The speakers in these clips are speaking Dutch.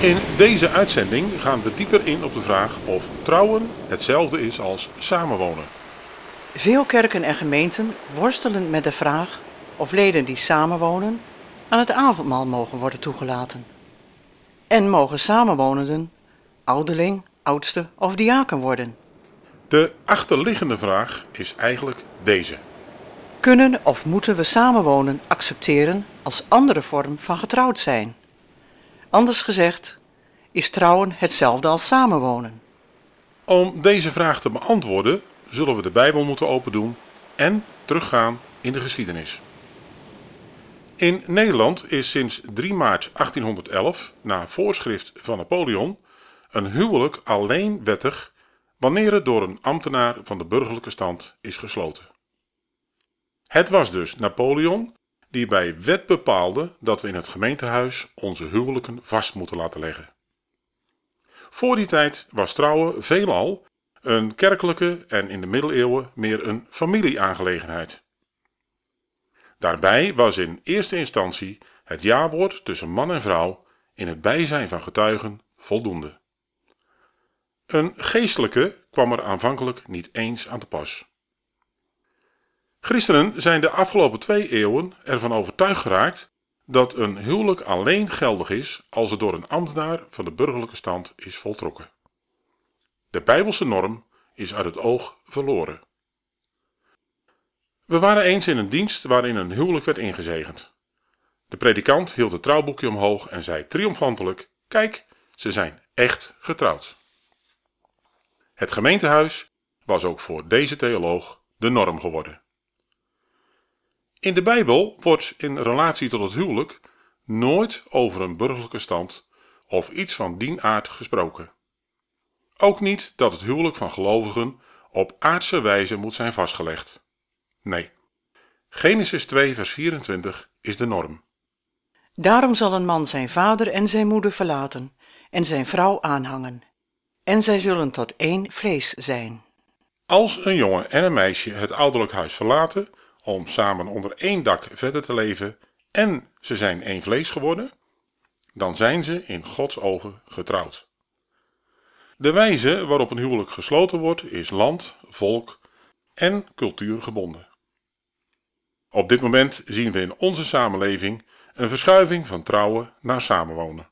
In deze uitzending gaan we dieper in op de vraag of trouwen hetzelfde is als samenwonen. Veel kerken en gemeenten worstelen met de vraag of leden die samenwonen aan het avondmaal mogen worden toegelaten. En mogen samenwonenden ouderling, oudste of diaken worden. De achterliggende vraag is eigenlijk deze. Kunnen of moeten we samenwonen accepteren als andere vorm van getrouwd zijn? Anders gezegd, is trouwen hetzelfde als samenwonen? Om deze vraag te beantwoorden zullen we de Bijbel moeten opendoen en teruggaan in de geschiedenis. In Nederland is sinds 3 maart 1811, na voorschrift van Napoleon, een huwelijk alleen wettig wanneer het door een ambtenaar van de burgerlijke stand is gesloten. Het was dus Napoleon die bij wet bepaalde dat we in het gemeentehuis onze huwelijken vast moeten laten leggen. Voor die tijd was trouwen veelal een kerkelijke en in de middeleeuwen meer een familieaangelegenheid. Daarbij was in eerste instantie het jawoord tussen man en vrouw in het bijzijn van getuigen voldoende. Een geestelijke kwam er aanvankelijk niet eens aan te pas. Christenen zijn de afgelopen twee eeuwen ervan overtuigd geraakt dat een huwelijk alleen geldig is als het door een ambtenaar van de burgerlijke stand is voltrokken. De Bijbelse norm is uit het oog verloren. We waren eens in een dienst waarin een huwelijk werd ingezegend. De predikant hield het trouwboekje omhoog en zei triomfantelijk: Kijk, ze zijn echt getrouwd. Het gemeentehuis was ook voor deze theoloog de norm geworden. In de Bijbel wordt in relatie tot het huwelijk nooit over een burgerlijke stand of iets van dien aard gesproken. Ook niet dat het huwelijk van gelovigen op aardse wijze moet zijn vastgelegd. Nee. Genesis 2 vers 24 is de norm. Daarom zal een man zijn vader en zijn moeder verlaten en zijn vrouw aanhangen. En zij zullen tot één vlees zijn. Als een jongen en een meisje het ouderlijk huis verlaten om samen onder één dak verder te leven en ze zijn één vlees geworden, dan zijn ze in Gods ogen getrouwd. De wijze waarop een huwelijk gesloten wordt is land, volk en cultuur gebonden. Op dit moment zien we in onze samenleving een verschuiving van trouwen naar samenwonen.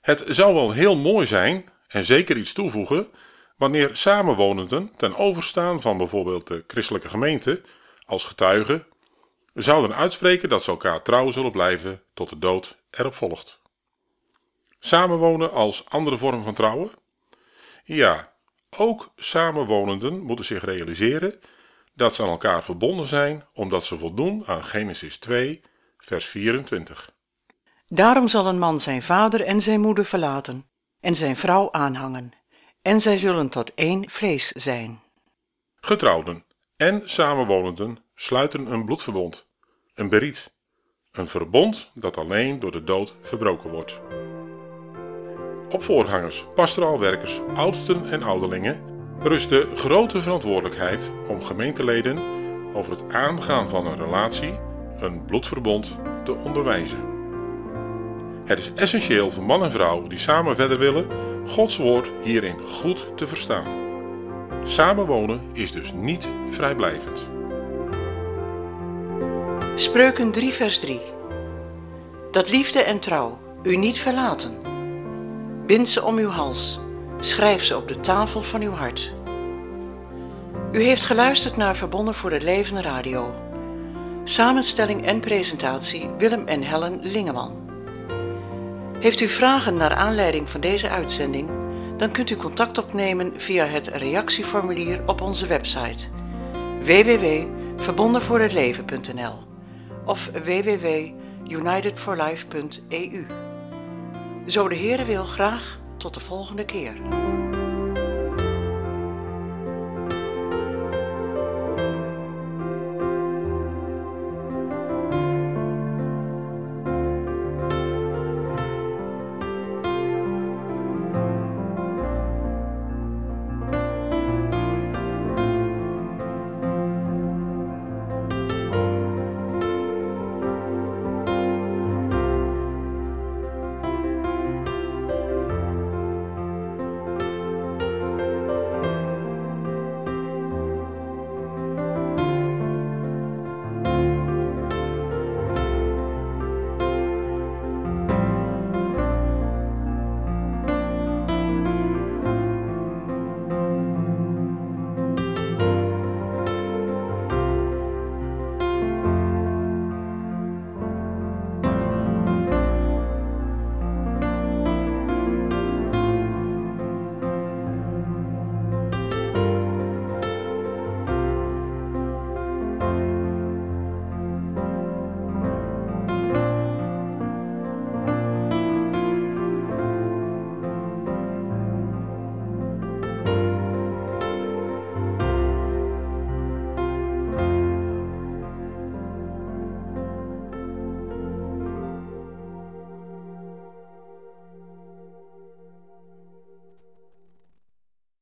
Het zou wel heel mooi zijn en zeker iets toevoegen wanneer samenwonenden ten overstaan van bijvoorbeeld de christelijke gemeente als getuigen zouden uitspreken dat ze elkaar trouw zullen blijven tot de dood erop volgt. Samenwonen als andere vorm van trouwen? Ja, ook samenwonenden moeten zich realiseren dat ze aan elkaar verbonden zijn omdat ze voldoen aan Genesis 2, vers 24. Daarom zal een man zijn vader en zijn moeder verlaten en zijn vrouw aanhangen, en zij zullen tot één vlees zijn. Getrouwden en samenwonenden sluiten een bloedverbond, een beriet, een verbond dat alleen door de dood verbroken wordt. Op voorgangers, pastoraal werkers, oudsten en ouderlingen rust de grote verantwoordelijkheid om gemeenteleden over het aangaan van een relatie, een bloedverbond, te onderwijzen. Het is essentieel voor man en vrouw die samen verder willen, Gods woord hierin goed te verstaan. Samenwonen is dus niet vrijblijvend. Spreuken 3, vers 3. Dat liefde en trouw u niet verlaten. Bind ze om uw hals, schrijf ze op de tafel van uw hart. U heeft geluisterd naar Verbonden voor het Leven Radio. Samenstelling en presentatie Willem en Helen Lingeman. Heeft u vragen naar aanleiding van deze uitzending? Dan kunt u contact opnemen via het reactieformulier op onze website www.verbondenvoorhetleven.nl of www.unitedforlife.eu. Zo de Heere wil graag tot de volgende keer.